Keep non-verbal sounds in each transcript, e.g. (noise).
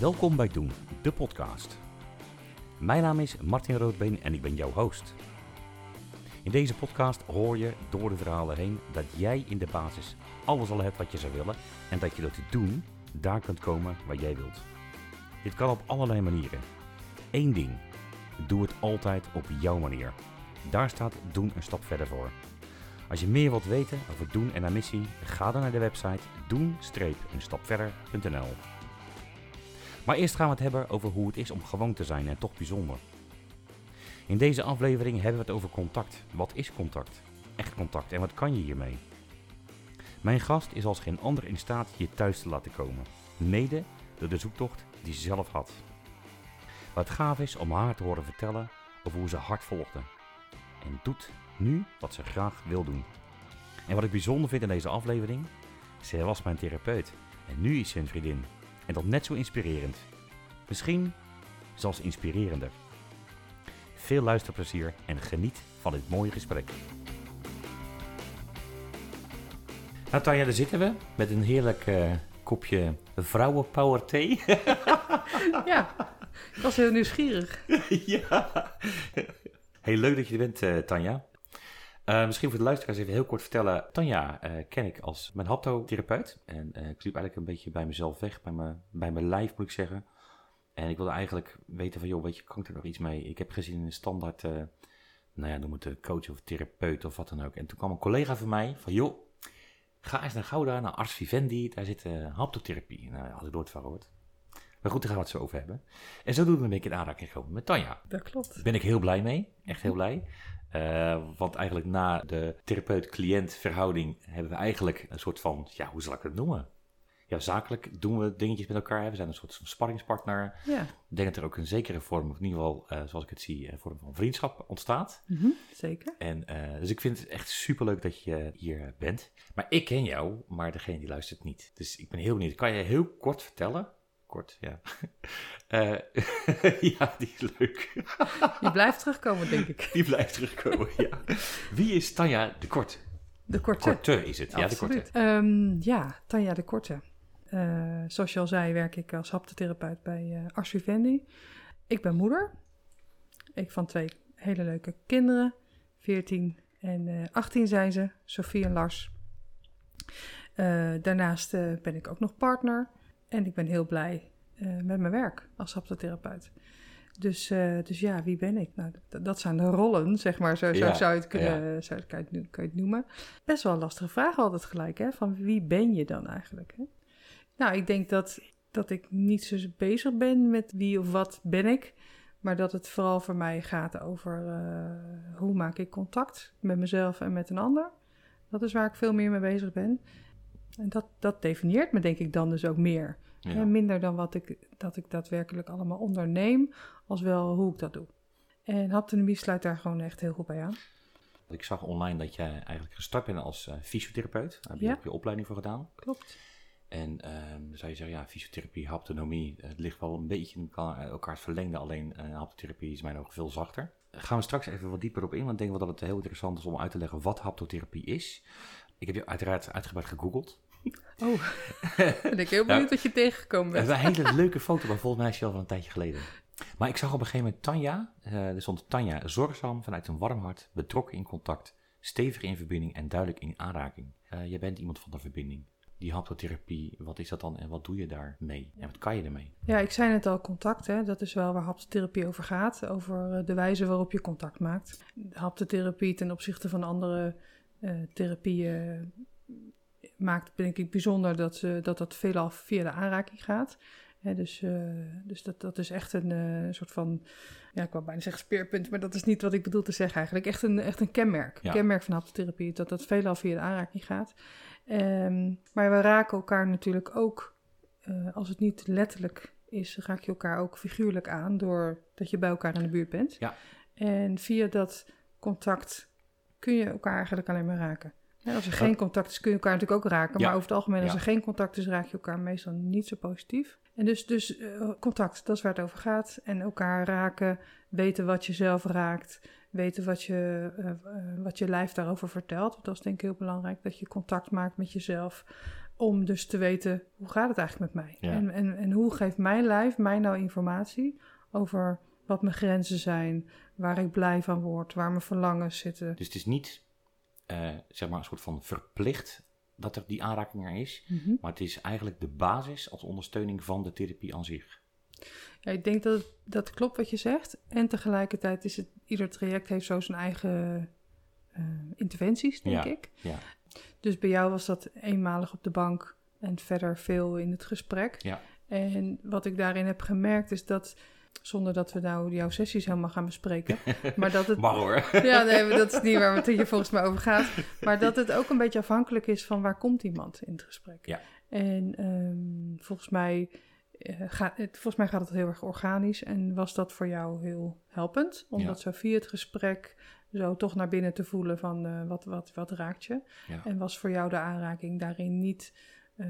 Welkom bij Doen, de podcast. Mijn naam is Martin Roodbeen en ik ben jouw host. In deze podcast hoor je door de verhalen heen dat jij in de basis alles al hebt wat je zou willen en dat je door te doen daar kunt komen waar jij wilt. Dit kan op allerlei manieren. Eén ding, doe het altijd op jouw manier. Daar staat Doen een stap verder voor. Als je meer wilt weten over Doen en haar missie, ga dan naar de website doen-eenstapverder.nl. Maar eerst gaan we het hebben over hoe het is om gewoon te zijn en toch bijzonder. In deze aflevering hebben we het over contact. Wat is contact? Echt contact en wat kan je hiermee? Mijn gast is als geen ander in staat je thuis te laten komen. Mede door de zoektocht die ze zelf had. Wat gaaf is om haar te horen vertellen over hoe ze hard volgde. En doet nu wat ze graag wil doen. En wat ik bijzonder vind in deze aflevering, zij was mijn therapeut en nu is ze een vriendin. En dat net zo inspirerend. Misschien zelfs inspirerender. Veel luisterplezier en geniet van dit mooie gesprek. Nou Tanja, daar zitten we met een heerlijk uh, kopje vrouwenpower thee. (laughs) (laughs) ja, ik was heel nieuwsgierig. ja. Heel leuk dat je er bent, uh, Tanja. Uh, misschien voor de luisteraars even heel kort vertellen. Tanja uh, ken ik als mijn haptotherapeut. En uh, ik liep eigenlijk een beetje bij mezelf weg, bij, me, bij mijn lijf moet ik zeggen. En ik wilde eigenlijk weten van, joh, weet je, kan ik er nog iets mee? Ik heb gezien in een standaard, nou ja, noem het coach of therapeut of wat dan ook. En toen kwam een collega van mij van, joh, ga eens naar Gouda, naar Ars Vivendi. Daar zit haptotherapie. Nou, had ik nooit van gehoord. Maar goed, daar gaan we het zo over hebben. En zo doen we een beetje in aanraking gekomen met Tanja. Dat klopt. Daar ben ik heel blij mee. Echt heel blij. Uh, want eigenlijk na de therapeut-cliënt verhouding hebben we eigenlijk een soort van, ja, hoe zal ik het noemen? Ja, zakelijk doen we dingetjes met elkaar. We zijn een soort van sparringspartner. Ja. Ik denk dat er ook een zekere vorm, of in ieder geval, uh, zoals ik het zie, een vorm van vriendschap ontstaat. Mm -hmm, zeker. En, uh, dus ik vind het echt superleuk dat je hier bent. Maar ik ken jou, maar degene die luistert niet. Dus ik ben heel benieuwd. Kan je heel kort vertellen kort, ja. Uh, (laughs) (laughs) ja, die is leuk. (laughs) die blijft terugkomen, denk ik. Die blijft terugkomen, ja. Wie is Tanja de Korte? De Korte. Korte is het, Absoluut. ja, de Korte. Um, ja, Tanja de Korte. Uh, zoals je al zei, werk ik als haptotherapeut bij uh, Ars Vivendi. Ik ben moeder. Ik van twee hele leuke kinderen. 14 en uh, 18 zijn ze, Sofie en Lars. daarnaast ben ik ook nog partner. En ik ben heel blij uh, met mijn werk als haptotherapeut. Dus, uh, dus ja, wie ben ik? Nou, dat zijn de rollen, zeg maar. Zo, ja, zou, je het kunnen, ja. zou, kan, je het, kan je het noemen. Best wel een lastige vraag altijd gelijk, hè? Van wie ben je dan eigenlijk? Hè? Nou, ik denk dat, dat ik niet zo bezig ben met wie of wat ben ik. Maar dat het vooral voor mij gaat over uh, hoe maak ik contact met mezelf en met een ander. Dat is waar ik veel meer mee bezig ben. En dat, dat definieert me denk ik dan dus ook meer. Ja. Minder dan wat ik, dat ik daadwerkelijk allemaal onderneem, als wel hoe ik dat doe. En haptonomie sluit daar gewoon echt heel goed bij aan. Ik zag online dat jij eigenlijk gestart bent als uh, fysiotherapeut. Daar heb je ja. ook je opleiding voor gedaan. Klopt. En dan zou je zeggen, ja, fysiotherapie, haptonomie, het ligt wel een beetje in elkaar, elkaars verlengde. Alleen uh, haptotherapie is mij nog veel zachter. Daar gaan we straks even wat dieper op in, want ik denk wel dat het heel interessant is om uit te leggen wat haptotherapie is. Ik heb je uiteraard uitgebreid gegoogeld. Oh, (laughs) ben ik heel benieuwd nou, wat je tegengekomen bent. We hebben een hele leuke foto, maar volgens mij is je al van een tijdje geleden. Maar ik zag op een gegeven moment Tanja, uh, er stond Tanja zorgzaam vanuit een warm hart, betrokken in contact, stevig in verbinding en duidelijk in aanraking. Uh, jij bent iemand van de verbinding. Die haptotherapie, wat is dat dan en wat doe je daarmee? En wat kan je ermee? Ja, ik zei net al, contact, hè, dat is wel waar haptotherapie over gaat. Over de wijze waarop je contact maakt. Haptotherapie ten opzichte van andere uh, therapieën maakt, denk ik, bijzonder dat, ze, dat dat veelal via de aanraking gaat. He, dus uh, dus dat, dat is echt een uh, soort van, ja, ik wou bijna zeggen speerpunt, maar dat is niet wat ik bedoel te zeggen eigenlijk. Echt een, echt een kenmerk, ja. kenmerk van haptotherapie, dat dat veelal via de aanraking gaat. Um, maar we raken elkaar natuurlijk ook, uh, als het niet letterlijk is, raak je elkaar ook figuurlijk aan, doordat je bij elkaar in de buurt bent. Ja. En via dat contact kun je elkaar eigenlijk alleen maar raken. Ja, als er geen contact is, kun je elkaar natuurlijk ook raken. Ja. Maar over het algemeen, als Ja. er geen contact is, raak je elkaar meestal niet zo positief. En dus, dus eh, contact, dat is waar het over gaat. En elkaar raken, weten wat je zelf raakt. Weten wat je, eh, eh, wat je lijf daarover vertelt. Dat is denk ik heel belangrijk, dat je contact maakt met jezelf. om dus te weten, hoe gaat het eigenlijk met mij? Ja. En, en, en hoe geeft mijn lijf mij nou informatie over wat mijn grenzen zijn, waar ik blij van word, waar mijn verlangens zitten. Dus het is niet, eh, zeg maar, een soort van verplicht dat er die aanraking er is. Mhm. Maar het is eigenlijk de basis als ondersteuning van de therapie aan zich. Ja, ik denk dat het, dat klopt wat je zegt. En tegelijkertijd is het, ieder traject heeft zo zijn eigen eh, interventies, denk Ja. ik. Ja. Dus bij jou was dat eenmalig op de bank en verder veel in het gesprek. Ja. En wat ik daarin heb gemerkt is dat, zonder dat we nou jouw sessies helemaal gaan bespreken, maar dat het (laughs) Maar hoor. ja, nee, dat is niet waar het hier volgens mij over gaat. Maar dat het ook een beetje afhankelijk is van waar komt iemand in het gesprek. Ja. En ehm, volgens, mij, eh, gaat het, volgens mij gaat het heel erg organisch. En was dat voor jou heel helpend? Om Ja. dat zo via het gesprek zo toch naar binnen te voelen van eh, wat, wat, wat raakt je? Ja. En was voor jou de aanraking daarin niet, eh,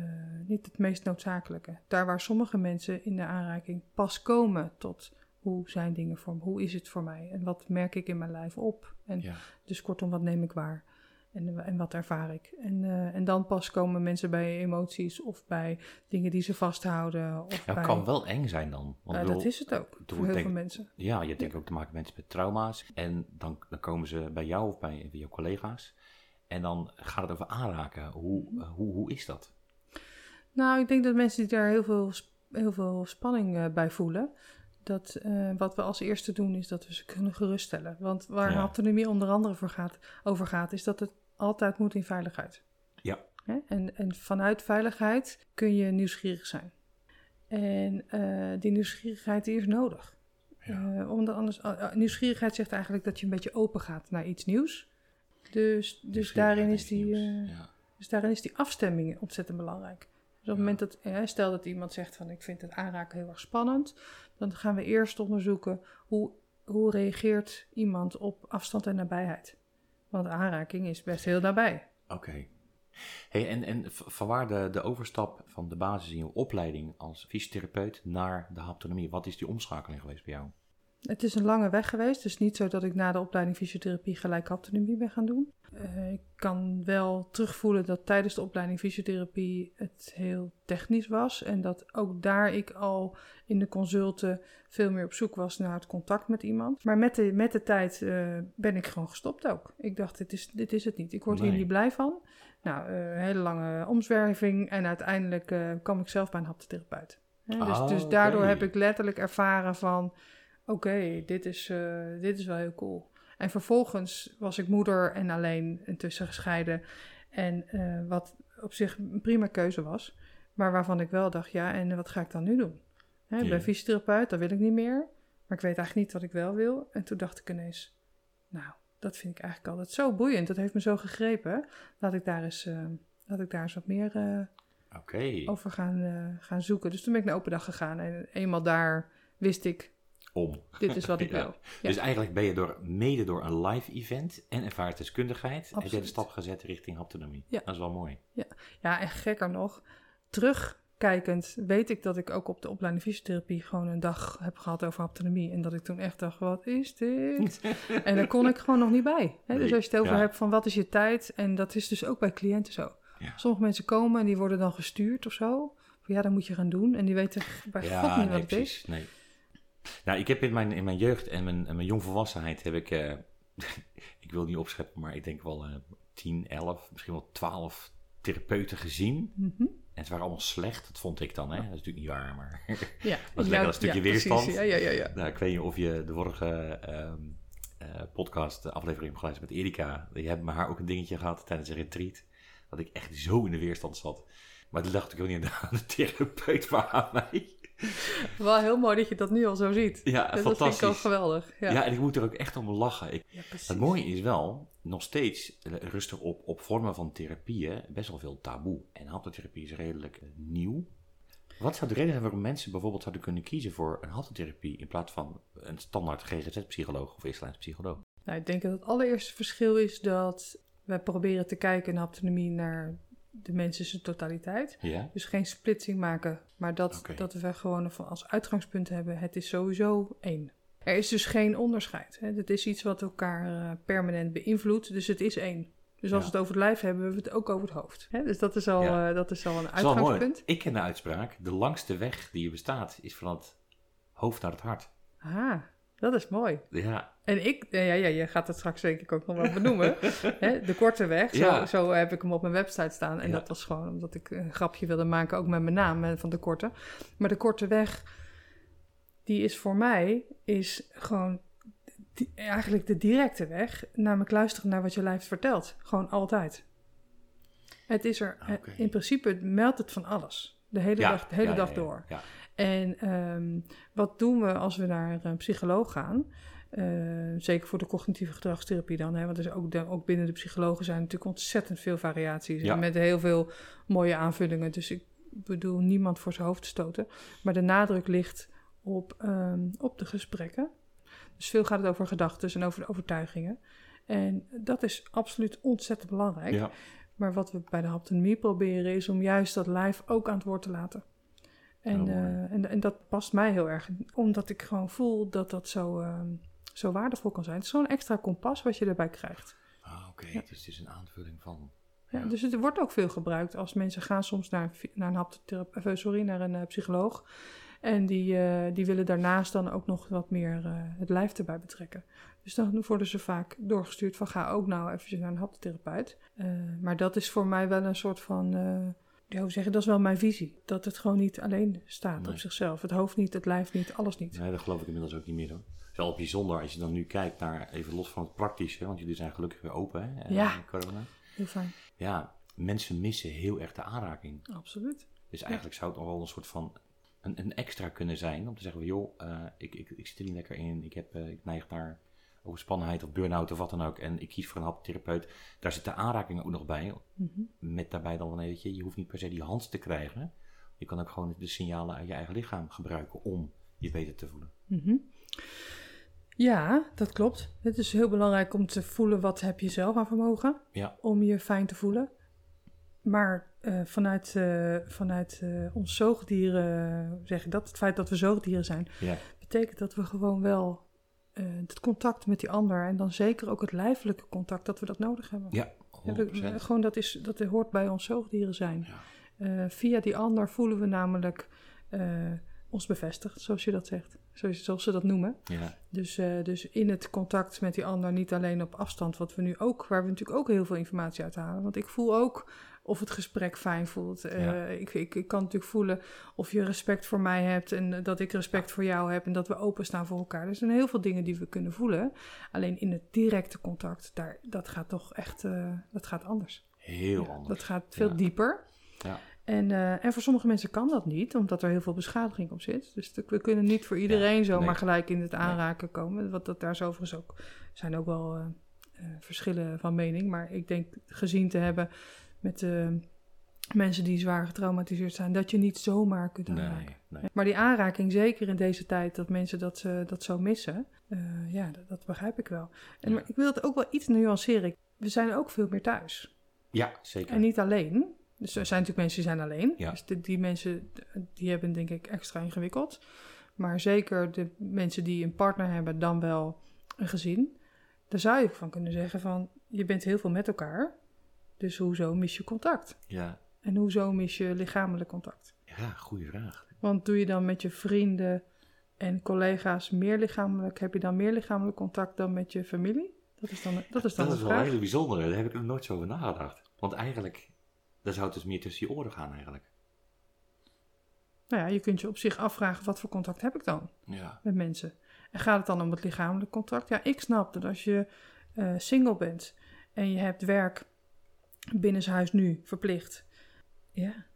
niet het meest noodzakelijke? Daar waar sommige mensen in de aanraking pas komen tot hoe zijn dingen voor me? Hoe is het voor mij? En wat merk ik in mijn lijf op? En Ja. dus kortom, wat neem ik waar? En, en wat ervaar ik? En, eh, en dan pas komen mensen bij emoties of bij dingen die ze vasthouden. Of Ja, bij, kan wel eng zijn dan. Want dat is het ook voor heel denk- veel mensen. Ja, je hebt denk ik ook te maken met mensen met trauma's. En dan, dan komen ze bij jou of bij, bij jouw collega's. En dan gaat het over aanraken. Hoe, eh, hoe, hoe is dat? Nou, ik denk dat mensen die daar heel veel, heel veel spanning eh, bij voelen. Dat eh, wat we als eerste doen is dat we ze kunnen geruststellen. Want waar Ja. autonomie onder andere voor gaat, over gaat, is dat het altijd moet in veiligheid. Ja. Hè? En, en vanuit veiligheid kun je nieuwsgierig zijn. En eh, die nieuwsgierigheid die is nodig. Ja. Omdat anders, nieuwsgierigheid zegt eigenlijk dat je een beetje open gaat naar iets nieuws. Dus, dus, daarin, is die, Ja. dus daarin is die afstemming ontzettend belangrijk. Dus op het moment dat, stel dat iemand zegt van ik vind het aanraken heel erg spannend, dan gaan we eerst onderzoeken hoe, hoe reageert iemand op afstand en nabijheid. Want aanraking is best heel nabij. Oké. Hey, en, en vanwaar de, de overstap van de basis in je opleiding als fysiotherapeut naar de haptonomie? Wat is die omschakeling geweest bij jou? Het is een lange weg geweest, dus niet zo dat ik na de opleiding fysiotherapie gelijk haptonomie ben gaan doen. Eh, ik kan wel terugvoelen dat tijdens de opleiding fysiotherapie het heel technisch was. En dat ook daar ik al in de consulten veel meer op zoek was naar het contact met iemand. Maar met de, met de tijd eh, ben ik gewoon gestopt ook. Ik dacht, dit is, dit is het niet. Ik word hier niet blij van. Nou, eh, een hele lange omzwerving en uiteindelijk eh, kwam ik zelf bij een haptotherapeut. Hè, dus, Ah, dus daardoor heb ik letterlijk ervaren van... Oké, dit, is, eh, dit is wel heel cool. En vervolgens was ik moeder en alleen intussen gescheiden. En eh, wat op zich een prima keuze was. Maar waarvan ik wel dacht, ja, en wat ga ik dan nu doen? Hè, ik ben fysiotherapeut, dat wil ik niet meer. Maar ik weet eigenlijk niet wat ik wel wil. En toen dacht ik ineens, nou, dat vind ik eigenlijk altijd zo boeiend. Dat heeft me zo gegrepen. Laat ik daar eens, laat ik daar eens wat meer over gaan, gaan zoeken. Dus toen ben ik naar open dag gegaan. En eenmaal daar wist ik, Om. dit is wat ik (laughs) Ja. wil. Ja. Dus eigenlijk ben je door, mede door een live event en ervaringsdeskundigheid, heb je de stap gezet richting haptonomie. Ja. Dat is wel mooi. Ja, en gekker nog, terugkijkend weet ik dat ik ook op de opleiding fysiotherapie gewoon een dag heb gehad over haptonomie. En dat ik toen echt dacht, wat is dit? (laughs) en daar kon ik gewoon nog niet bij. Hè? Dus als je het over ja. hebt van wat is je tijd, en dat is dus ook bij cliënten zo. Ja. Sommige mensen komen en die worden dan gestuurd of zo. Ja, dat moet je gaan doen. En die weten bij God niet wat het is. Nee. Nou, ik heb in mijn, in mijn jeugd en mijn, en mijn jongvolwassenheid heb ik, eh, (laughs) ik wil niet opscheppen, maar ik denk wel eh 10, 11, misschien wel 12 therapeuten gezien. Mhm. En het waren allemaal slecht, dat vond ik dan. Hè? Dat is natuurlijk niet waar, maar (laughs) Ja, lekker Jouw- een stukje ja, weerstand. Ja, ja, ja, ja. Nou, ik weet niet of je de vorige ehm, eh, podcast, de aflevering hebt geluisterd met Erika. Je hebt met haar ook een dingetje gehad tijdens een retreat. Dat ik echt zo in de weerstand zat. Maar toen dacht ik ook niet aan de therapeut, maar aan mij. (laughs) Wel heel mooi dat je dat nu al zo ziet. Ja, Dus dat vind ik al fantastisch. geweldig. Ja, Ja. en ik moet er ook echt om lachen. Ik, Ja, precies. het mooie is wel, nog steeds rust er op, op vormen van therapieën best wel veel taboe. En haptotherapie is redelijk eh, nieuw. Wat zou de reden zijn waarom mensen bijvoorbeeld zouden kunnen kiezen voor een haptotherapie in plaats van een standaard GGZ-psycholoog of eerstlijns psycholoog? Nou, ik denk dat het allereerste verschil is dat we proberen te kijken in haptonomie naar de mens in zijn totaliteit. Ja? Dus geen splitsing maken, maar dat, dat we gewoon van als uitgangspunt hebben: het is sowieso één. Er is dus geen onderscheid. Hè. Het is iets wat elkaar eh, permanent beïnvloedt, dus het is één. Dus als we het over het lijf hebben, hebben we het ook over het hoofd. Hè? Dus dat is al, Ja. eh, dat is al een Dat is uitgangspunt. Ik ken de uitspraak, de langste weg die er bestaat is van het hoofd naar het hart. Ah, dat is mooi. Ja, En ik, ja, ja, je gaat het straks ik ook nog wel benoemen. (laughs) hè? De korte weg, zo, Ja. zo heb ik hem op mijn website staan. En Ja. dat was gewoon omdat ik een grapje wilde maken, ook met mijn naam van de korte. Maar de korte weg, die is voor mij, is gewoon eigenlijk de directe weg. Namelijk luisteren naar wat je lijf vertelt. Gewoon altijd. Het is er, eh, in principe meldt het van alles. De hele ja dag, de hele dag door. Ja. En ehm, wat doen we als we naar een psycholoog gaan? Eh, zeker voor de cognitieve gedragstherapie dan. Hè? Want er is ook, ook binnen de psychologen zijn natuurlijk ontzettend veel variaties. Ja. En met heel veel mooie aanvullingen. Dus ik bedoel niemand voor zijn hoofd te stoten. Maar de nadruk ligt op, ehm, op de gesprekken. Dus veel gaat het over gedachten en over de overtuigingen. En dat is absoluut ontzettend belangrijk. Ja. Maar wat we bij de haptonomie proberen is om juist dat lijf ook aan het woord te laten. En, Oh, eh, en, en dat past mij heel erg, omdat ik gewoon voel dat dat zo, ehm, zo waardevol kan zijn. Het is zo'n extra kompas wat je erbij krijgt. Ah, Oké, Ja. dus het is een aanvulling van... Ja, Ja. Dus het wordt ook veel gebruikt als mensen gaan soms naar een, naar een, haptothera- of, eh, sorry, naar een eh, psycholoog. En die, eh, die willen daarnaast dan ook nog wat meer het lijf erbij betrekken. Dus dan worden ze vaak doorgestuurd van ga ook nou eventjes naar een haptotherapeut. Maar dat is voor mij wel een soort van, ja, hoe zeg je, dat is wel mijn visie. Dat het gewoon niet alleen staat Nee. op zichzelf. Het hoofd niet, het lijf niet, alles niet. Nee, dat geloof ik inmiddels ook niet meer hoor. Het is wel bijzonder als je dan nu kijkt naar, even los van het praktische, want jullie zijn gelukkig weer open hè, eh, Ja. in corona. Heel fijn, Ja, mensen missen heel erg de aanraking. absoluut. Dus eigenlijk zou het nog wel een soort van een, een extra kunnen zijn om te zeggen, joh, eh, ik, ik, ik zit er niet lekker in, ik, heb, eh, ik neig naar overspannenheid of burn-out of wat dan ook en ik kies voor een haptotherapeut. Daar zit de aanraking ook nog bij, Mhm. met daarbij dan, weet je, je hoeft niet per se die hand te krijgen. Je kan ook gewoon de signalen uit je eigen lichaam gebruiken om je beter te voelen. Mhm. Ja, dat klopt. Het is heel belangrijk om te voelen wat heb je zelf aan vermogen. Ja. Om je fijn te voelen. Maar eh, vanuit, eh, vanuit eh, ons zoogdieren, zeg ik dat, het feit dat we zoogdieren zijn, Ja, betekent dat we gewoon wel eh, het contact met die ander en dan zeker ook het lijfelijke contact, dat we dat nodig hebben. ja 100%. gewoon dat, is, dat hoort bij ons zoogdieren zijn. Ja. Eh, via die ander voelen we namelijk eh, ons bevestigd, zoals je dat zegt. Zoals, zoals ze dat noemen. Ja, Dus, eh, dus in het contact met die ander, niet alleen op afstand, wat we nu ook, waar we natuurlijk ook heel veel informatie uit halen. Want ik voel ook of het gesprek fijn voelt. Eh, Ja. ik, ik, ik kan natuurlijk voelen of je respect voor mij hebt en dat ik respect voor jou heb en dat we openstaan voor elkaar. Er zijn heel veel dingen die we kunnen voelen. Alleen in het directe contact, daar, dat gaat toch echt, eh, dat gaat anders. heel Ja, anders. Dat gaat veel dieper. Ja. En, eh, en voor sommige mensen kan dat niet, omdat er heel veel beschadiging op zit. Dus we kunnen niet voor iedereen zomaar nee. gelijk in het aanraken komen. Wat dat daar is overigens ook zijn ook wel eh, eh, verschillen van mening. Maar ik denk gezien te hebben met de mensen die zwaar getraumatiseerd zijn, dat je niet zomaar kunt aanraken. Nee. Maar die aanraking, zeker in deze tijd, dat mensen dat, dat zo missen, ja, dat, dat begrijp ik wel. En, Ja. Maar ik wil het ook wel iets nuanceren. We zijn ook veel meer thuis. Ja, zeker. En niet alleen. Dus er zijn natuurlijk mensen die zijn alleen. Ja. Dus die, die mensen, die hebben denk ik extra ingewikkeld. Maar zeker de mensen die een partner hebben, dan wel een gezin. Daar zou je van kunnen zeggen van, je bent heel veel met elkaar. Dus hoezo mis je contact? Ja, En hoezo mis je lichamelijk contact? ja goede vraag. Want doe je dan met je vrienden en collega's meer lichamelijk, heb je dan meer lichamelijk contact dan met je familie? Dat is dan, dat is dan Dat is wel hele bijzondere. Daar heb ik nog nooit zo over nagedacht. Want eigenlijk, daar zou het dus meer tussen je oren gaan eigenlijk. Nou ja, je kunt je op zich afvragen, wat voor contact heb ik dan? Ja. met mensen. En gaat het dan om het lichamelijk contact? Ja, ik snap dat als je eh, single bent en je hebt werk binnenshuis nu verplicht. Ja.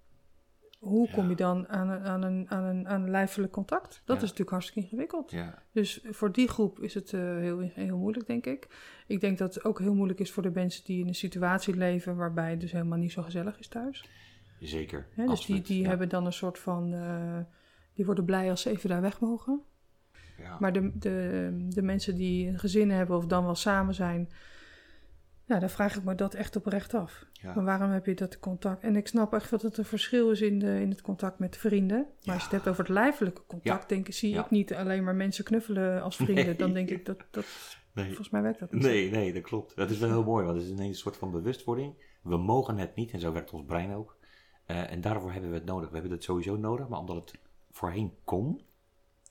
Hoe kom je dan aan een, aan een, aan een, aan een lijfelijk contact? Dat is natuurlijk hartstikke ingewikkeld. Ja. Dus voor die groep is het eh, heel, heel moeilijk, denk ik. Ik denk dat het ook heel moeilijk is voor de mensen die in een situatie leven waarbij het dus helemaal niet zo gezellig is thuis. Zeker. Dus die, die hebben dan een soort van. eh, die worden blij als ze even daar weg mogen. Ja. Maar de, de, de mensen die een gezin hebben of dan wel samen zijn, ja, dan vraag ik me dat echt oprecht af. Ja. Maar waarom heb je dat contact? En ik snap echt dat het een verschil is in, de, in het contact met vrienden. Maar als je het hebt over het lijfelijke contact, denk, ik- zie Ja. ik niet alleen maar mensen knuffelen als vrienden. Nee. Dan denk ik dat, dat Nee. Volgens mij werkt dat niet. Nee, nee, dat klopt. Dat is wel heel mooi, want het is ineens een soort van bewustwording. We mogen het niet en zo werkt ons brein ook. Uh, en daarvoor hebben we het nodig. We hebben het sowieso nodig, maar omdat het voorheen kon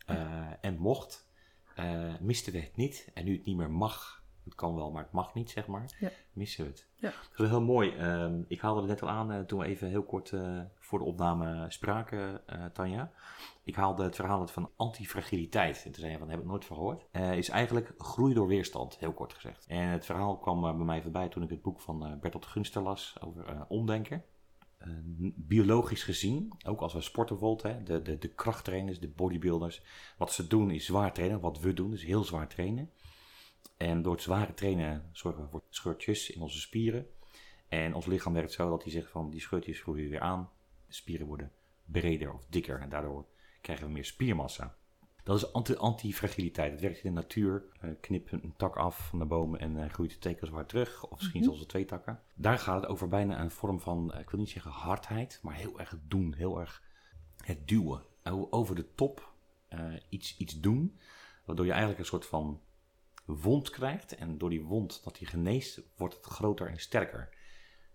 uh, en mocht, uh, misten we het niet. En nu het niet meer mag, het kan wel, maar het mag niet, zeg maar, ja. missen we het. Ja. Dat is wel heel mooi. Uh, ik haalde het net al aan toen we even heel kort voor de opname spraken, Tanja. Ik haalde het verhaal van antifragiliteit. En toen zei je van, heb ik nooit van gehoord. is eigenlijk groei door weerstand, heel kort gezegd. En het verhaal kwam bij mij voorbij toen ik het boek van Bertolt Gunster las over omdenken. Eh, biologisch gezien, ook als we sporten bijvoorbeeld, hè, de, de, de krachttrainers, de bodybuilders, wat ze doen is zwaar trainen. Wat we doen is heel zwaar trainen. En door het zware trainen zorgen we voor scheurtjes in onze spieren. En ons lichaam werkt zo dat hij zegt van die scheurtjes groeien weer aan. De spieren worden breder of dikker en daardoor krijgen we meer spiermassa. Dat is anti antifragiliteit. Het werkt in de natuur. Uh, knip een tak af van de bomen en uh, groeit de tekens waar terug. Of misschien mm zelfs twee takken. Daar gaat het over bijna een vorm van, eh, ik wil niet zeggen hardheid, maar heel erg doen. Heel erg het duwen. Over de top iets, iets doen. Waardoor je eigenlijk een soort van wond krijgt. En door die wond dat die geneest, wordt het groter en sterker.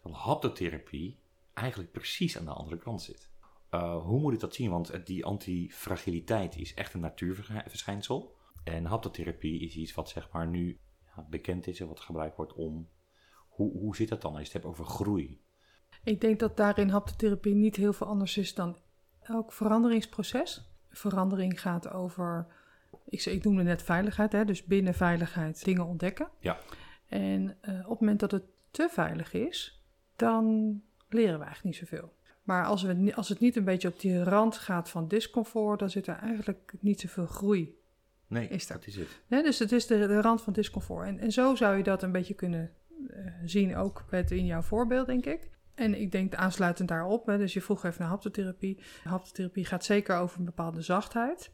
Dat haptotherapie eigenlijk precies aan de andere kant zit. Uh, hoe moet ik dat zien? Want die antifragiliteit is echt een natuurverschijnsel. En haptotherapie is iets wat zeg maar nu ja, bekend is en wat gebruikt wordt om... Hoe, hoe zit dat dan als je het hebt over groei? Ik denk dat daarin haptotherapie niet heel veel anders is dan elk veranderingsproces. Verandering gaat over, ik, ik noemde net veiligheid, hè, dus binnen veiligheid dingen ontdekken. Ja. En uh, op het moment dat het te veilig is, dan leren we eigenlijk niet zoveel. Maar als, we, als het niet een beetje op die rand gaat van discomfort, dan zit er eigenlijk niet zoveel groei. Nee, is dat is het. Nee, dus het is de, de rand van discomfort. En, en zo zou je dat een beetje kunnen uh, zien, ook met in jouw voorbeeld, denk ik. En ik denk aansluitend daarop, hè, dus je vroeg even naar haptotherapie. Haptotherapie gaat zeker over een bepaalde zachtheid.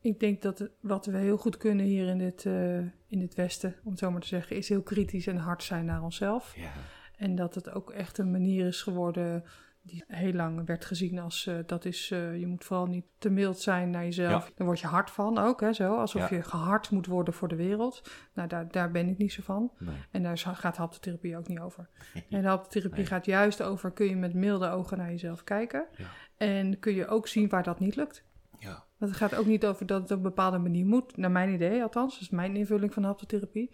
Ik denk dat wat we heel goed kunnen hier in dit, uh, in dit Westen, om het zo maar te zeggen, is heel kritisch en hard zijn naar onszelf. Ja. En dat het ook echt een manier is geworden die heel lang werd gezien als uh, dat is, uh, je moet vooral niet te mild zijn naar jezelf. Ja. Dan word je hard van ook, hè, zo, alsof je gehard moet worden voor de wereld. Nou, daar, daar ben ik niet zo van. Nee. En daar gaat haptotherapie ook niet over. (laughs) en haptotherapie nee. gaat juist over, kun je met milde ogen naar jezelf kijken. Ja. En kun je ook zien waar dat niet lukt. Ja. Want het gaat ook niet over dat het op een bepaalde manier moet, naar mijn idee althans. Dat is mijn invulling van haptotherapie.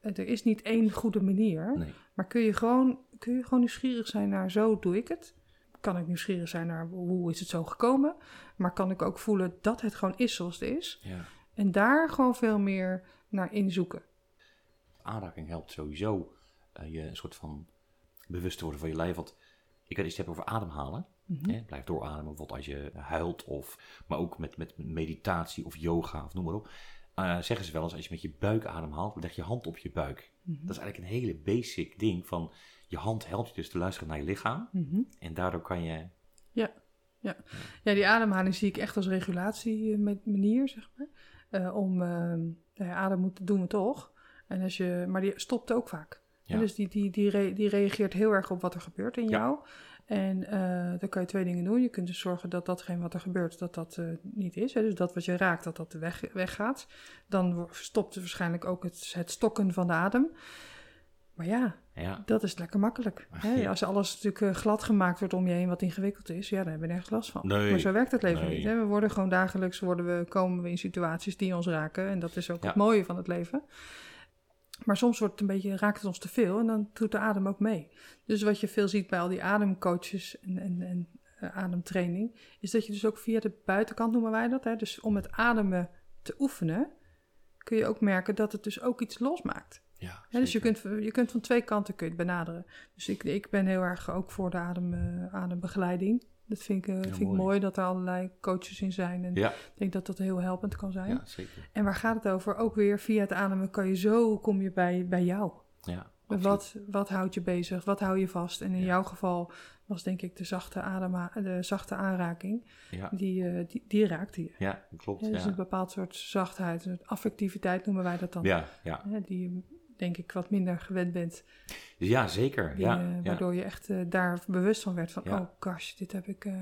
Er is niet één goede manier. Nee. Maar kun je, gewoon, kun je gewoon nieuwsgierig zijn naar zo doe ik het. Kan ik nieuwsgierig zijn naar hoe is het zo gekomen. Maar kan ik ook voelen dat het gewoon is zoals het is. Ja. En daar gewoon veel meer naar inzoeken. Aanraking helpt sowieso uh, je een soort van bewust te worden van je lijf. Want ik had iets hebben over ademhalen. Mm -hmm. Blijf doorademen, bijvoorbeeld als je huilt. Of, maar ook met, met meditatie of yoga of noem maar op. Uh, zeggen ze wel eens, als je met je buik ademhaalt, leg je hand op je buik. Mm -hmm. Dat is eigenlijk een hele basic ding van, je hand helpt je dus te luisteren naar je lichaam. Mm -hmm. En daardoor kan je... Ja, ja. ja, die ademhaling zie ik echt als regulatiemanier, zeg maar. Uh, om, uh, nou adem moeten doen we toch. En als je, maar die stopt ook vaak. Ja. En dus die, die, die, re, die reageert heel erg op wat er gebeurt in ja. jou. En uh, dan kan je twee dingen doen. Je kunt dus zorgen dat datgene wat er gebeurt, dat dat uh, niet is. Hè? Dus dat wat je raakt, dat dat weg, weggaat. Dan stopt waarschijnlijk ook het, het stokken van de adem. Maar ja, ja. dat is lekker makkelijk. Hè? Als alles natuurlijk uh, glad gemaakt wordt om je heen wat ingewikkeld is, ja, dan hebben we nergens last van. Nee. Maar zo werkt het leven Nee. niet. Hè? We worden gewoon dagelijks, worden we, komen we in situaties die ons raken. En dat is ook Ja. het mooie van het leven. Maar soms wordt het een beetje, raakt het ons te veel en dan doet de adem ook mee. Dus wat je veel ziet bij al die ademcoaches en, en, en uh, ademtraining, is dat je dus ook via de buitenkant noemen wij dat. Hè? Dus om het ademen te oefenen, kun je ook merken dat het dus ook iets losmaakt. Ja, Ja, dus je kunt, je kunt van twee kanten kun je het benaderen. Dus ik, ik ben heel erg ook voor de adem, uh, adembegeleiding. Dat vind ik, uh, vind ik mooi. mooi dat er allerlei coaches in zijn. En Ja, ik denk dat dat heel helpend kan zijn. ja, zeker. En waar gaat het over? Ook weer via het ademen kan je zo, kom je bij, bij jou. Ja, absoluut. Wat, wat houdt je bezig? Wat hou je vast? En in jouw geval was denk ik de zachte, adema, de zachte aanraking. Ja, Die, die, die raakte je. ja klopt. Ja, dus een bepaald soort zachtheid, een affectiviteit noemen wij dat dan. ja, ja. Die denk ik wat minder gewend bent. Ja zeker. Die, Ja, eh, ja. waardoor je echt eh, daar bewust van werd van, Ja. oh gosh, dit heb ik... eh,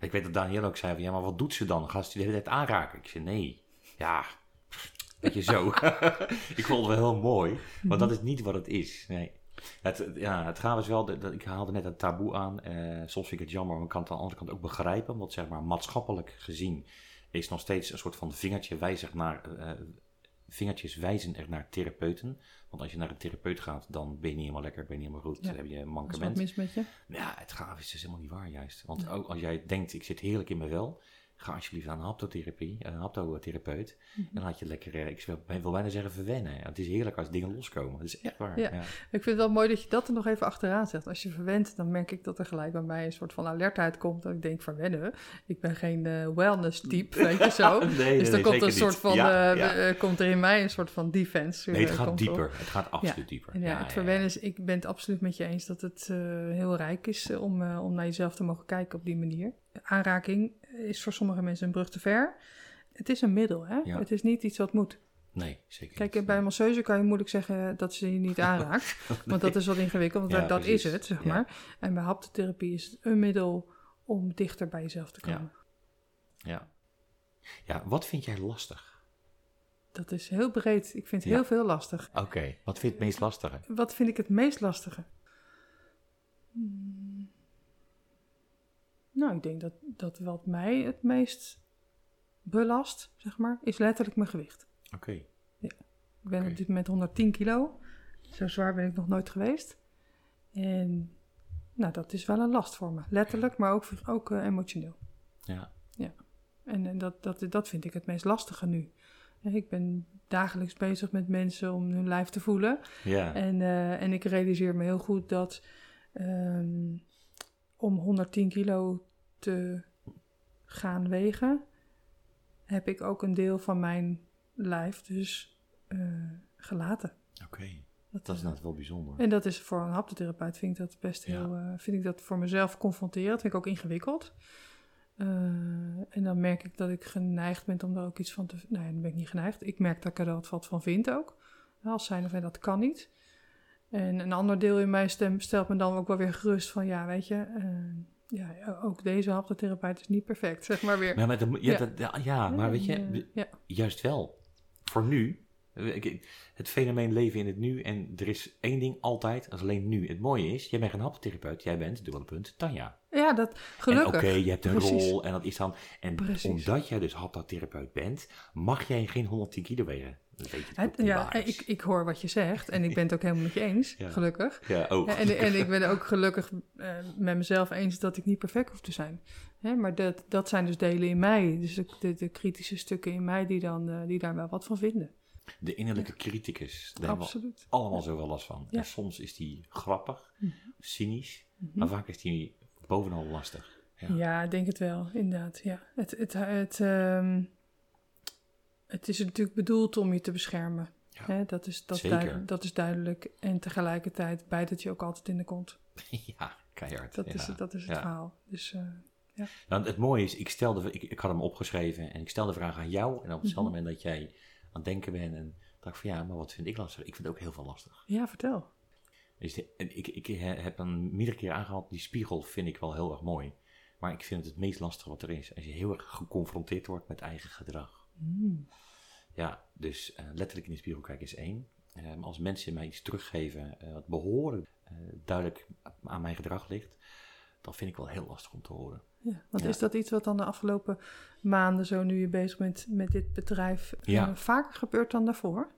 Ik weet dat Daniel ook zei van, ja, maar wat doet ze dan? Gaat ze die de hele tijd aanraken? Ik zei, nee. Ja, (laughs) Weet je, zo. (laughs) ik vond het wel heel mooi, maar dat is niet wat het is. Nee. Het, ja, het gaat dus wel, dat, ik haalde net het taboe aan. Soms vind ik het jammer, maar ik kan het aan de andere kant ook begrijpen. Want zeg maar, maatschappelijk gezien is nog steeds een soort van vingertje wijzig naar, uh, vingertjes wijzen er naar therapeuten. Want als je naar een therapeut gaat, dan ben je niet helemaal lekker, ben je niet helemaal goed. Dan heb je een mankement. Wat mis met je? Ja, het gaaf is dus helemaal niet waar juist. Want ook als jij denkt, ik zit heerlijk in mijn wel, ga alsjeblieft aan een haptotherapie, een haptotherapeut. Mm En laat je lekker, eh, ik wil bijna zeggen verwennen. Het is heerlijk als dingen loskomen. Dat is echt waar. Ja. Ik vind het wel mooi dat je dat er nog even achteraan zegt. Als je verwent, dan merk ik dat er gelijk bij mij een soort van alertheid komt. Dat ik denk, verwennen? Ik ben geen uh, wellness type, weet je zo. (laughs) nee, dus dan komt een soort van, uh, komt er in mij een soort van defense. Nee, het gaat dieper. Het gaat absoluut dieper. Ja, het verwennen is, ik ben het absoluut met je eens dat het heel rijk is om, om naar jezelf te mogen kijken op die manier. Aanraking is voor sommige mensen een brug te ver. Het is een middel, hè? Het is niet iets wat moet. Nee, zeker Kijk, niet. bij een masseuse kan je moeilijk zeggen dat ze je niet (laughs) aanraakt. Want dat is wat ingewikkeld, want dat is het, zeg maar. En bij haptotherapie is het een middel om dichter bij jezelf te komen. Ja. Ja, wat vind jij lastig? Dat is heel breed. Ik vind heel veel lastig. Oké, wat vind je het meest lastige? Wat vind ik het meest lastige? Hmm. Nou, ik denk dat, dat wat mij het meest belast, zeg maar, is letterlijk mijn gewicht. Oké. Ja. Ik ben op dit moment 110 kilo. Zo zwaar ben ik nog nooit geweest. En nou, dat is wel een last voor me. Letterlijk, maar ook, ook uh, emotioneel. Ja. Ja. En, en dat, dat, dat vind ik het meest lastige nu. Ik ben dagelijks bezig met mensen om hun lijf te voelen. Ja. En, uh, en ik realiseer me heel goed dat um, om 110 kilo te gaan wegen, heb ik ook een deel van mijn lijf dus uh, gelaten. Oké, dat, dat, is net wel bijzonder. En dat is voor een haptotherapeut vind ik dat best heel, uh, vind ik dat voor mezelf confronterend, vind ik ook ingewikkeld. Uh, en dan merk ik dat ik geneigd ben om daar ook iets van te... Nee, dan ben ik niet geneigd. Ik merk dat ik er wat van vind ook. Als zijn of dat kan niet. En een ander deel in mijn stem stelt me dan ook wel weer gerust van... Ja, weet je, ja, ook deze haptotherapeut is niet perfect, zeg maar weer. Ja, maar, de, ja, Dat, ja, ja, maar weet je, juist wel. Voor nu, het fenomeen leven in het nu en er is één ding altijd, als alleen nu. Het mooie is, jij bent geen haptotherapeut, jij bent, dubbele punt, Tanja. Ja, dat gelukkig. Oké, je hebt een rol en dat is dan... En omdat jij dus haptotherapeut bent, mag jij geen 110 kilo wegen ja, ik, ik hoor wat je zegt en ik ben het ook helemaal met je eens, gelukkig. Ja, ook. En, en ik ben ook gelukkig uh, met mezelf eens dat ik niet perfect hoef te zijn. Hè, maar dat, dat zijn dus delen in mij, dus de, de, kritische stukken in mij die, dan, uh, die daar wel wat van vinden. De innerlijke criticus, daar hebben we allemaal zo wel last van. En soms is die grappig, mm -hmm. cynisch, mm -hmm. maar vaak is die bovenal lastig. Ja, ik denk het wel, inderdaad. Ja. Het, het, het, um, het is natuurlijk bedoeld om je te beschermen. Ja, dat, is, dat, duidelijk, dat is duidelijk. En tegelijkertijd bijt het je ook altijd in de kont. (laughs) ja, keihard. Dat is, dat is het verhaal. Dus, uh, ja. Nou, het mooie is, ik, stelde, ik, ik had hem opgeschreven en ik stelde de vraag aan jou. En op hetzelfde mm -hmm. moment dat jij aan het denken bent en dacht van ja, maar wat vind ik lastig? Ik vind het ook heel veel lastig. Ja, vertel. Dus de, ik, ik heb dan meerdere keer aangehaald, die spiegel vind ik wel heel erg mooi. Maar ik vind het het meest lastige wat er is. Als je heel erg geconfronteerd wordt met eigen gedrag. Mm. Ja, dus uh, letterlijk in de spiegel kijken is één. Um, als mensen mij iets teruggeven uh, wat behoorlijk duidelijk aan mijn gedrag ligt, dan vind ik wel heel lastig om te horen. Ja, want ja. is dat iets wat dan de afgelopen maanden, zo nu je bezig bent met dit bedrijf, ja. vaker gebeurt dan daarvoor?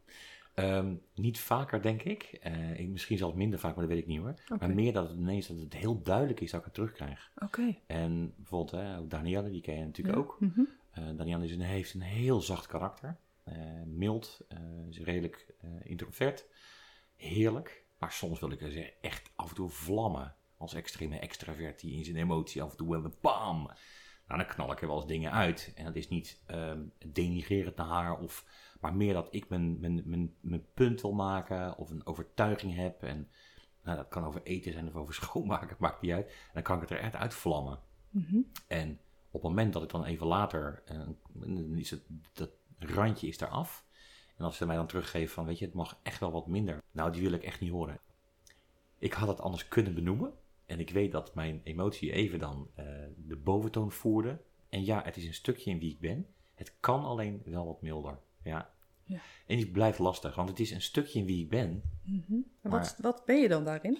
Um, niet vaker, denk ik. ik. Misschien zelfs minder vaak, maar dat weet ik niet hoor. Okay. Maar meer dat het ineens dat het heel duidelijk is dat ik het terugkrijg. Oké. En bijvoorbeeld, hè, Danielle, die ken je natuurlijk ja. ook. Mm -hmm. Danielle is een, heeft een heel zacht karakter. Uh, mild, is redelijk introvert. Heerlijk. Maar soms wil ik er zeggen, echt af en toe vlammen. Als extreme extravert die in zijn emotie af en toe wel een bam. Nou, dan knal ik er wel eens dingen uit. En dat is niet um, denigrerend naar haar. Of, maar meer dat ik mijn, mijn, mijn, mijn punt wil maken. Of een overtuiging heb. En nou, dat kan over eten zijn of over (laughs) schoonmaken. Maakt niet uit. En dan kan ik het er echt uitvlammen. Mm -hmm. En op het moment dat ik dan even later. dan is het, dat randje is eraf. En als ze mij dan teruggeven van, weet je, het mag echt wel wat minder. Nou, die wil ik echt niet horen. Ik had het anders kunnen benoemen. En ik weet dat mijn emotie even dan uh, de boventoon voerde. En ja, het is een stukje in wie ik ben. Het kan alleen wel wat milder. Ja. Ja. En die blijft lastig, want het is een stukje in wie ik ben. Mhm. Maar- Wat, wat ben je dan daarin?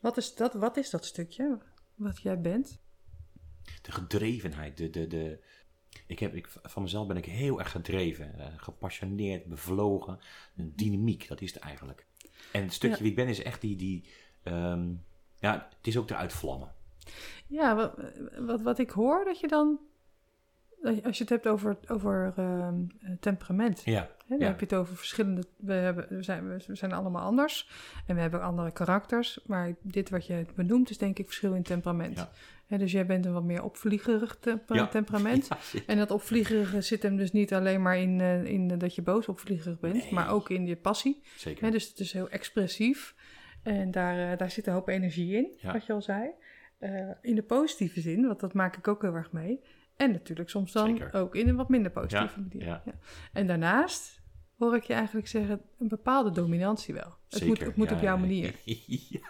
Wat is dat, wat is dat stukje wat jij bent? De gedrevenheid, de, de, de... Ik heb, ik, van mezelf ben ik heel erg gedreven, eh, gepassioneerd, bevlogen. Een dynamiek, dat is het eigenlijk. En het stukje Ja. wie ik ben is echt die, die ehm, ja, het is ook eruit vlammen. Ja, wat, wat, wat ik hoor dat je dan, als je het hebt over, over ehm, eh, temperament, Ja, hè, dan ja. heb je het over verschillende, we, hebben, we, zijn, we zijn allemaal anders en we hebben andere karakters, maar dit wat je benoemt is denk ik verschil in temperament. Ja. Hè, dus jij bent een wat meer opvliegerig temper- Ja. (laughs) temperament. Ja. En dat opvliegerige zit hem dus niet alleen maar in, eh, in dat je boos opvliegerig bent, Nee. maar ook in je passie. Zeker. Hè, dus het is heel expressief. En daar, eh, daar zit een hoop energie in, Ja. wat je al zei. Eh, in de positieve zin, want dat maak ik ook heel erg mee. En natuurlijk soms dan Zeker. ook in een wat minder positieve Ja, manier. ja. Ja. En daarnaast hoor ik je eigenlijk zeggen, een bepaalde dominantie wel. Het moet, Zeker, het moet op jouw manier. (laughs) ja.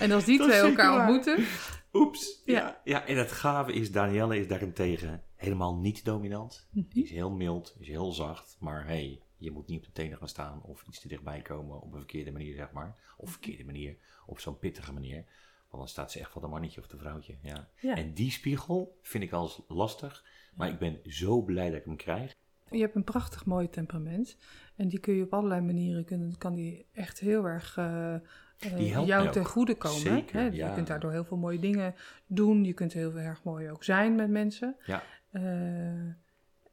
En als die Dat twee zeker elkaar waar. ontmoeten, Oeps. Ja. Ja. en het gave is, Danielle is daarentegen helemaal niet dominant. Mhm. Die is heel mild, is heel zacht. Maar hey, je moet niet op de tenen gaan staan of iets te dichtbij komen op een verkeerde manier, zeg maar. Of verkeerde manier, op zo'n pittige manier. Want dan staat ze echt van de mannetje of de vrouwtje. Ja. ja. En die spiegel vind ik al eens lastig. Maar ik ben zo blij dat ik hem krijg. je hebt een prachtig mooi temperament. En die kun je op allerlei manieren, kunnen, kan die echt heel erg eh, eh, jou ten goede komen. Zeker, hè? ja. Je kunt daardoor heel veel mooie dingen doen. Je kunt heel erg mooi ook zijn met mensen. Ja. Eh,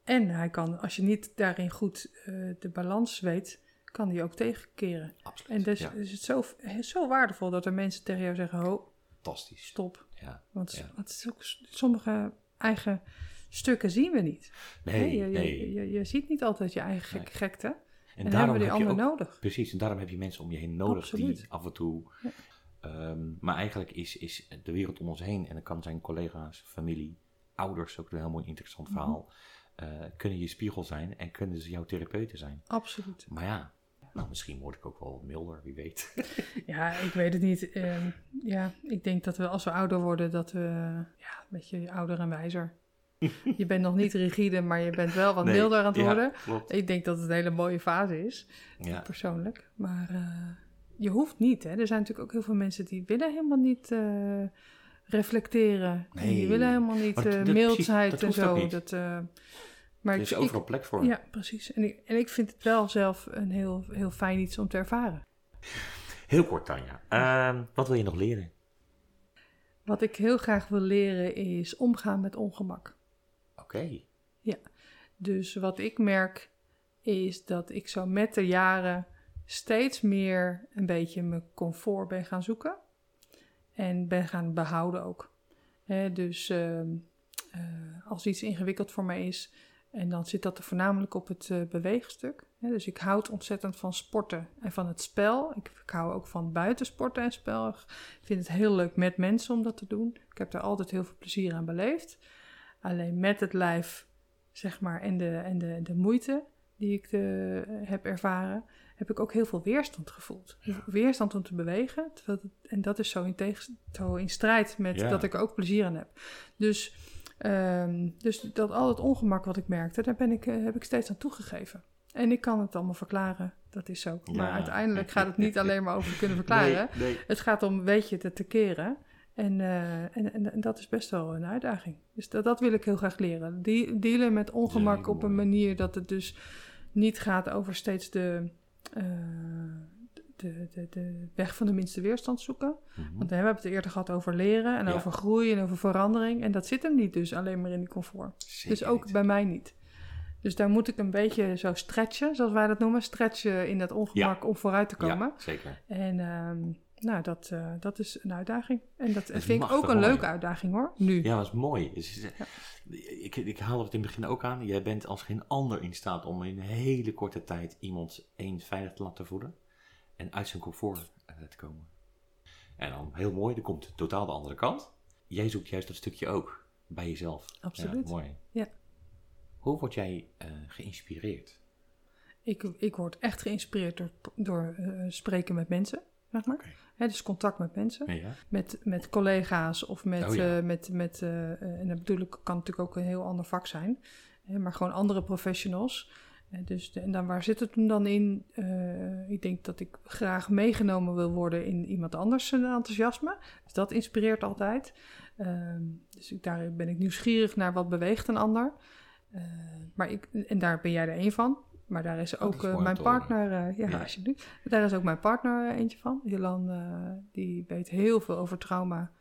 en hij kan, als je niet daarin goed eh, de balans weet, kan die ook tegenkeren. Absoluut. En dus ja, is het zo, zo waardevol dat er mensen tegen jou zeggen, ho, fantastisch. stop. Ja. Want Ja. het is ook, sommige eigen stukken zien we niet. Nee, je, nee. je, je ziet niet altijd je eigen gek- Nee. gekte. En, En, daarom hebben we die ander nodig. Precies, en daarom heb je mensen om je heen nodig Absoluut. die af en toe. Ehm, maar eigenlijk is, is de wereld om ons heen, en dat kan zijn collega's, familie, ouders, ook een heel mooi interessant Mhm. verhaal, eh, kunnen je spiegel zijn en kunnen ze jouw therapeuten zijn. Absoluut. Maar ja, nou, misschien word ik ook wel milder, wie weet. (laughs) Ja, ik weet het niet. Ehm, ja, ik denk dat we als we ouder worden, dat we ja, een beetje ouder en wijzer. (laughs) je bent nog niet rigide, maar je bent wel wat Nee, milder aan het ja, worden. klopt. Ik denk dat het een hele mooie fase is, Ja, persoonlijk. Maar eh, je hoeft niet, hè. Er zijn natuurlijk ook heel veel mensen die willen helemaal niet eh, reflecteren. Die Nee. willen helemaal niet dat- eh, precies, mildheid en zo. Dat, eh, maar er is ik, overal plek voor. ja, precies. En ik, en ik vind het wel zelf een heel, heel fijn iets om te ervaren. Heel kort, Tanja. Ehm, wat wil je nog leren? Wat ik heel graag wil leren is omgaan met ongemak. Oké. Dus wat ik merk is dat ik zo met de jaren steeds meer een beetje mijn comfort ben gaan zoeken. En ben gaan behouden ook. Dus ehm, eh, als iets ingewikkeld voor mij is, en dan zit dat er voornamelijk op het eh, beweegstuk. Dus ik houd ontzettend van sporten en van het spel. Ik, ik hou ook van buitensporten en spel. Ik vind het heel leuk met mensen om dat te doen. Ik heb daar altijd heel veel plezier aan beleefd. Alleen met het lijf, zeg maar, en de, en de, de moeite die ik eh, heb ervaren, heb ik ook heel veel weerstand gevoeld. Weerstand om te bewegen. terwijl het- en dat is zo in, tegen, zo in strijd met Ja. dat ik er ook plezier aan heb. Dus, ehm, dus dat al het ongemak wat ik merkte, daar ben ik, eh, heb ik steeds aan toegegeven. En ik kan het allemaal verklaren, dat is zo. Maar uiteindelijk gaat het niet alleen maar over kunnen (laughs) verklaren. Nee, nee. Het gaat om, weet je, het te keren. En, eh, en, en, en dat is best wel een uitdaging. Dus dat, dat wil ik heel graag leren. Die, dealen met ongemak op een manier dat het dus niet gaat over steeds de, eh, de, de, de weg van de minste weerstand zoeken. Mhm. Want we hebben het eerder gehad over leren en Ja. over groei en over verandering. En dat zit hem niet dus alleen maar in die comfort. Zeker dus ook niet. bij mij niet. Dus daar moet ik een beetje zo stretchen, zoals wij dat noemen. Stretchen in dat ongemak om vooruit te komen. Ja, zeker. En ehm, nou, dat, eh, dat is een uitdaging. En dat, vind ik ook een mooi. leuke uitdaging hoor, nu. Ja, dat is mooi. Dus, ik, ik haalde het in het begin ook aan. Jij bent als geen ander in staat om in een hele korte tijd iemand eens veilig te laten voelen. En uit zijn comfort eh, te komen. En dan heel mooi, er komt totaal de andere kant. Jij zoekt juist dat stukje ook bij jezelf. Absoluut. Ja, mooi. Ja. Hoe word jij eh, geïnspireerd? Ik, ik word echt geïnspireerd door, door spreken met mensen, zeg maar. Dus contact met mensen. Ja. Met, met collega's of met... Oh ja. eh, met, met eh, eh, en dat bedoel ik, kan natuurlijk ook een heel ander vak zijn. Hè, maar gewoon andere professionals. dus en dan, waar zit het hem dan in? ik denk dat ik graag meegenomen wil worden in iemand anders enthousiasme. Dus dat inspireert altijd. Ehm, dus ik, daar ben ik nieuwsgierig naar wat beweegt een ander. maar ik, en daar ben jij er één van. Maar daar is ook mijn partner, ja, ja, alsjeblieft. Daar is ook mijn partner eentje van. Jolan, uh, die weet heel veel over trauma.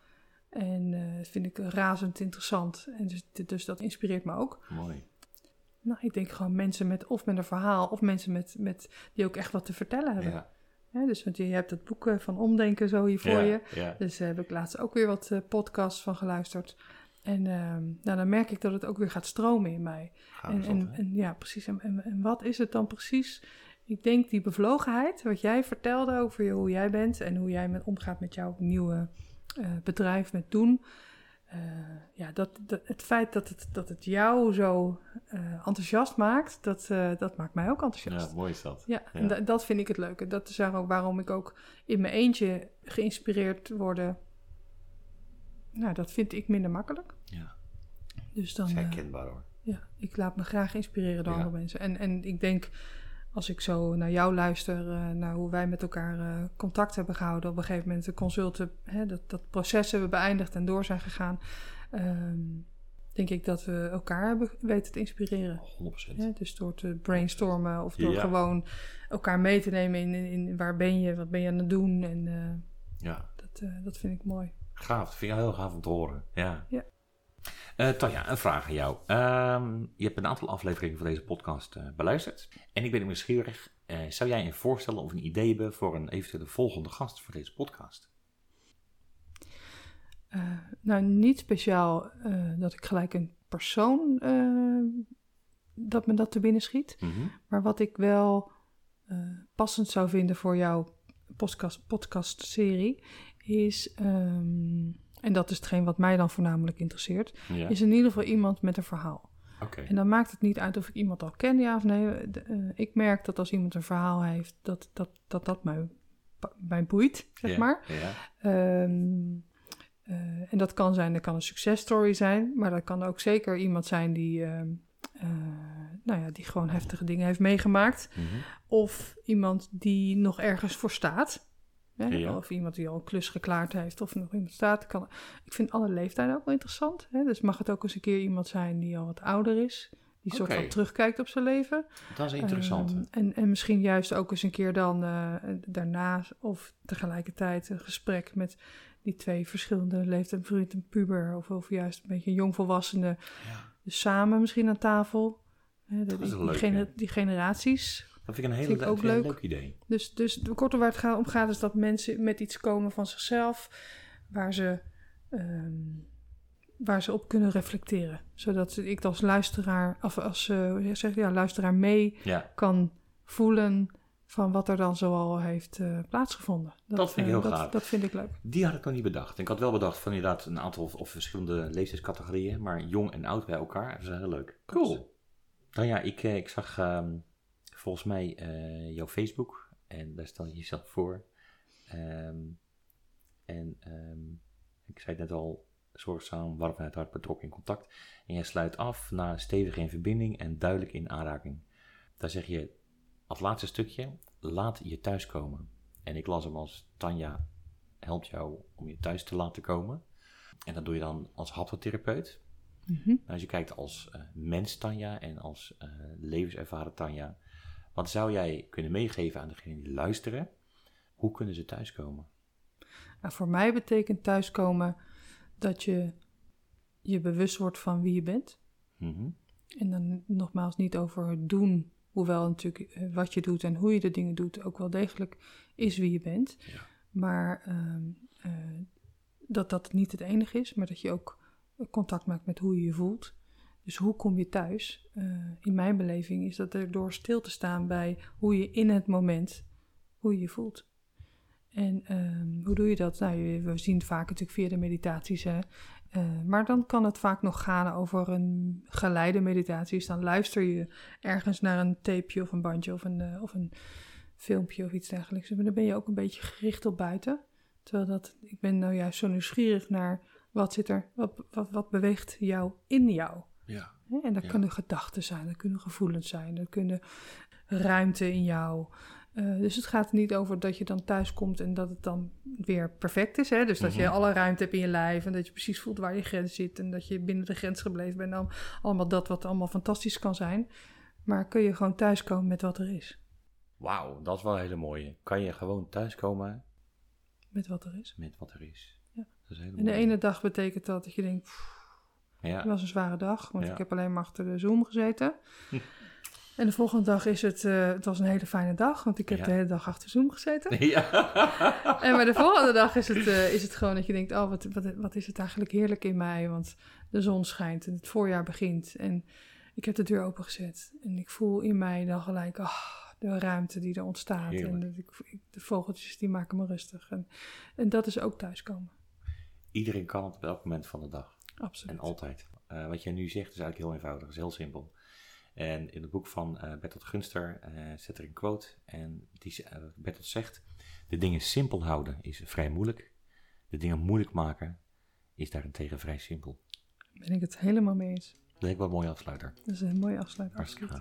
En dat vind ik razend interessant. En dus, dus dat inspireert me ook. Mooi. Nou, ik denk gewoon mensen met, of met een verhaal, of mensen met, met, die ook echt wat te vertellen hebben. Ja. dus want je, je hebt het boek van Omdenken zo hier voor je. Dus daar heb ik laatst ook weer wat podcasts van geluisterd. En ehm, nou, dan merk ik dat het ook weer gaat stromen in mij. En, en, en, ja, precies. En, en, wat is het dan precies? Ik denk die bevlogenheid, wat jij vertelde over hoe jij bent en hoe jij met, omgaat met jouw nieuwe uh, bedrijf, met doen. Uh, ja, dat, dat, het feit dat het, dat het jou zo uh, enthousiast maakt, dat, dat maakt mij ook enthousiast. Ja, mooi is dat. Ja, dat vind ik het leuke. Dat is ook waarom ik ook in mijn eentje geïnspireerd word nou, dat vind ik minder makkelijk. Ja. Dus dan, dat is herkenbaar hoor. Ja, ik laat me graag inspireren door andere mensen. En, en ik denk, als ik zo naar jou luister, uh, naar hoe wij met elkaar uh, contact hebben gehouden, op een gegeven moment de consulten, hè, dat, dat proces hebben beëindigd en door zijn gegaan, um, denk ik dat we elkaar hebben weten te inspireren. 100%. Ja, dus door te brainstormen of door gewoon elkaar mee te nemen in, in, in, waar ben je, wat ben je aan het doen. En uh, ja. dat, dat vind ik mooi. Gaaf, dat vind ik heel gaaf om te horen. Ja. ja. Uh, Tanja, een vraag aan jou. Um, je hebt een aantal afleveringen van deze podcast uh, beluisterd. En ik ben nieuwsgierig. Uh, zou jij een voorstellen of een idee hebben voor een eventuele volgende gast voor deze podcast? nou, niet speciaal dat ik gelijk een persoon dat me dat te binnen schiet. Mm -hmm. Maar wat ik wel passend zou vinden voor jouw podcast, podcast-serie is, um, en dat is hetgeen wat mij dan voornamelijk interesseert, ja. is in ieder geval iemand met een verhaal. Okay. En dan maakt het niet uit of ik iemand al ken, ja of nee. De, uh, ik merk dat als iemand een verhaal heeft, dat dat, dat, dat mij, mij boeit, zeg maar. Ja. Um, uh, en dat kan zijn, dat kan een successtory zijn, maar dat kan ook zeker iemand zijn die, uh, nou ja, die gewoon heftige dingen heeft meegemaakt. Mm -hmm. Of iemand die nog ergens voor staat. Hè? Ja. Of iemand die al een klus geklaard heeft of nog iemand staat. Kan, ik vind alle leeftijden ook wel interessant. Hè? Dus mag het ook eens een keer iemand zijn die al wat ouder is. Die soort van terugkijkt op zijn leven. Dat is interessant. Ehm, en, en misschien juist ook eens een keer dan uh, daarna of tegelijkertijd een gesprek met die twee verschillende leeftijden, vriend en puber. Of, of juist een beetje jongvolwassenen. ja. Dus samen misschien aan tafel. Hè, die, die, leuk, gener- die generaties. Dat vind ik een ook een leuk. leuk idee. Dus, dus de korte waar het om gaat is dat mensen met iets komen van zichzelf waar ze, ehm, waar ze op kunnen reflecteren. Zodat ik als luisteraar, of als hoe zeg ja, luisteraar mee Ja, kan voelen van wat er dan zoal heeft eh, plaatsgevonden. Dat vind ik eh, heel dat, gaaf. Dat vind ik leuk. die had ik nog niet bedacht. Ik had wel bedacht van inderdaad een aantal of, of verschillende leeftijdscategorieën, maar jong en oud bij elkaar. Dat is heel leuk. Cool. Nou ja, ik, ik zag ehm, volgens mij eh, jouw Facebook en daar stel je jezelf voor. Ehm, en ehm, ik zei het net al, zorgzaam, warm vanuit hart betrokken in contact. En jij sluit af na stevig in verbinding en duidelijk in aanraking. Daar zeg je als laatste stukje, laat je thuiskomen. En ik las hem als Tanja helpt jou om je thuis te laten komen. En dat doe je dan als haptotherapeut. Mhm. Nou, als je kijkt als eh, mens Tanja en als eh, levenservaren Tanja, wat zou jij kunnen meegeven aan degenen die luisteren? Hoe kunnen ze thuiskomen? Nou, voor mij betekent thuiskomen dat je je bewust wordt van wie je bent. Mhm. En dan nogmaals niet over het doen, hoewel natuurlijk eh, wat je doet en hoe je de dingen doet ook wel degelijk is wie je bent. Ja. Maar ehm, eh, dat dat niet het enige is, maar dat je ook contact maakt met hoe je je voelt. Dus hoe kom je thuis? Eh, in mijn beleving is dat er door stil te staan bij hoe je in het moment, hoe je voelt. En ehm, hoe doe je dat? Nou, we zien het vaak natuurlijk via de meditaties. Eh, maar dan kan het vaak nog gaan over een geleide meditatie. Dus dan luister je ergens naar een tapeje of een bandje of een, eh, of een filmpje of iets dergelijks. Maar dan ben je ook een beetje gericht op buiten. Terwijl dat, ik ben nou juist zo nieuwsgierig naar wat zit er, wat, wat, wat beweegt jou in jou. Ja. En dat kunnen gedachten zijn, dat kunnen gevoelens zijn, dat kunnen ruimte in jou. Uh, dus het gaat er niet over dat je dan thuis komt en dat het dan weer perfect is. Hè? Dus dat je mhm. alle ruimte hebt in je lijf en dat je precies voelt waar je grens zit en dat je binnen de grens gebleven bent. Dan allemaal dat wat allemaal fantastisch kan zijn. Maar kun je gewoon thuiskomen met wat er is. Wauw, dat is wel een hele mooie. Kan je gewoon thuiskomen met wat er is? Met wat er is. Ja. Dat is en de ene dag betekent dat dat je denkt, ja. het was een zware dag, want ik heb alleen maar achter de Zoom gezeten. En de volgende dag is het, uh, het was een hele fijne dag, want ik heb de hele dag achter Zoom gezeten. (laughs) Ja. en maar de volgende dag is het, uh, is het gewoon dat je denkt, oh, wat, wat, wat is het eigenlijk heerlijk in mij, want de zon schijnt en het voorjaar begint. En ik heb de deur opengezet en ik voel in mij dan gelijk, oh, de ruimte die er ontstaat. En de, de, vogeltjes die maken me rustig. En, en dat is ook thuiskomen. Iedereen kan het op elk moment van de dag. Absoluut. En altijd. Uh, wat jij nu zegt is eigenlijk heel eenvoudig, is heel simpel. En in het boek van uh, Bertolt Gunster uh, zet er een quote. En die, uh, Bertolt zegt: De dingen simpel houden is vrij moeilijk. De dingen moeilijk maken is daarentegen vrij simpel. Ben ik het helemaal mee eens. Dat is ik wel een mooie afsluiter. Dat is een mooie afsluiter. Hartstikke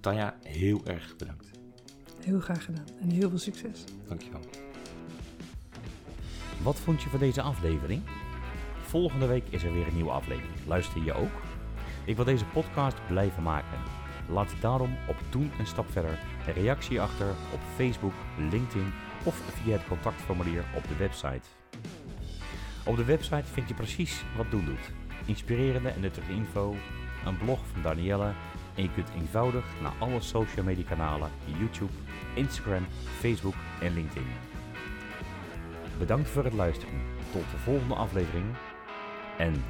Tanja, heel erg bedankt. Heel graag gedaan en heel veel succes. Dankjewel. Wat vond je van deze aflevering? Volgende week is er weer een nieuwe aflevering. Luister je ook? Ik wil deze podcast blijven maken. Laat daarom op Doen een Stap Verder een reactie achter op Facebook, LinkedIn of via het contactformulier op de website. Op de website vind je precies wat Doen doet. Inspirerende en nuttige info, een blog van Danielle en je kunt eenvoudig naar alle social media kanalen YouTube, Instagram, Facebook en LinkedIn. Bedankt voor het luisteren. Tot de volgende aflevering en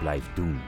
blijf doen.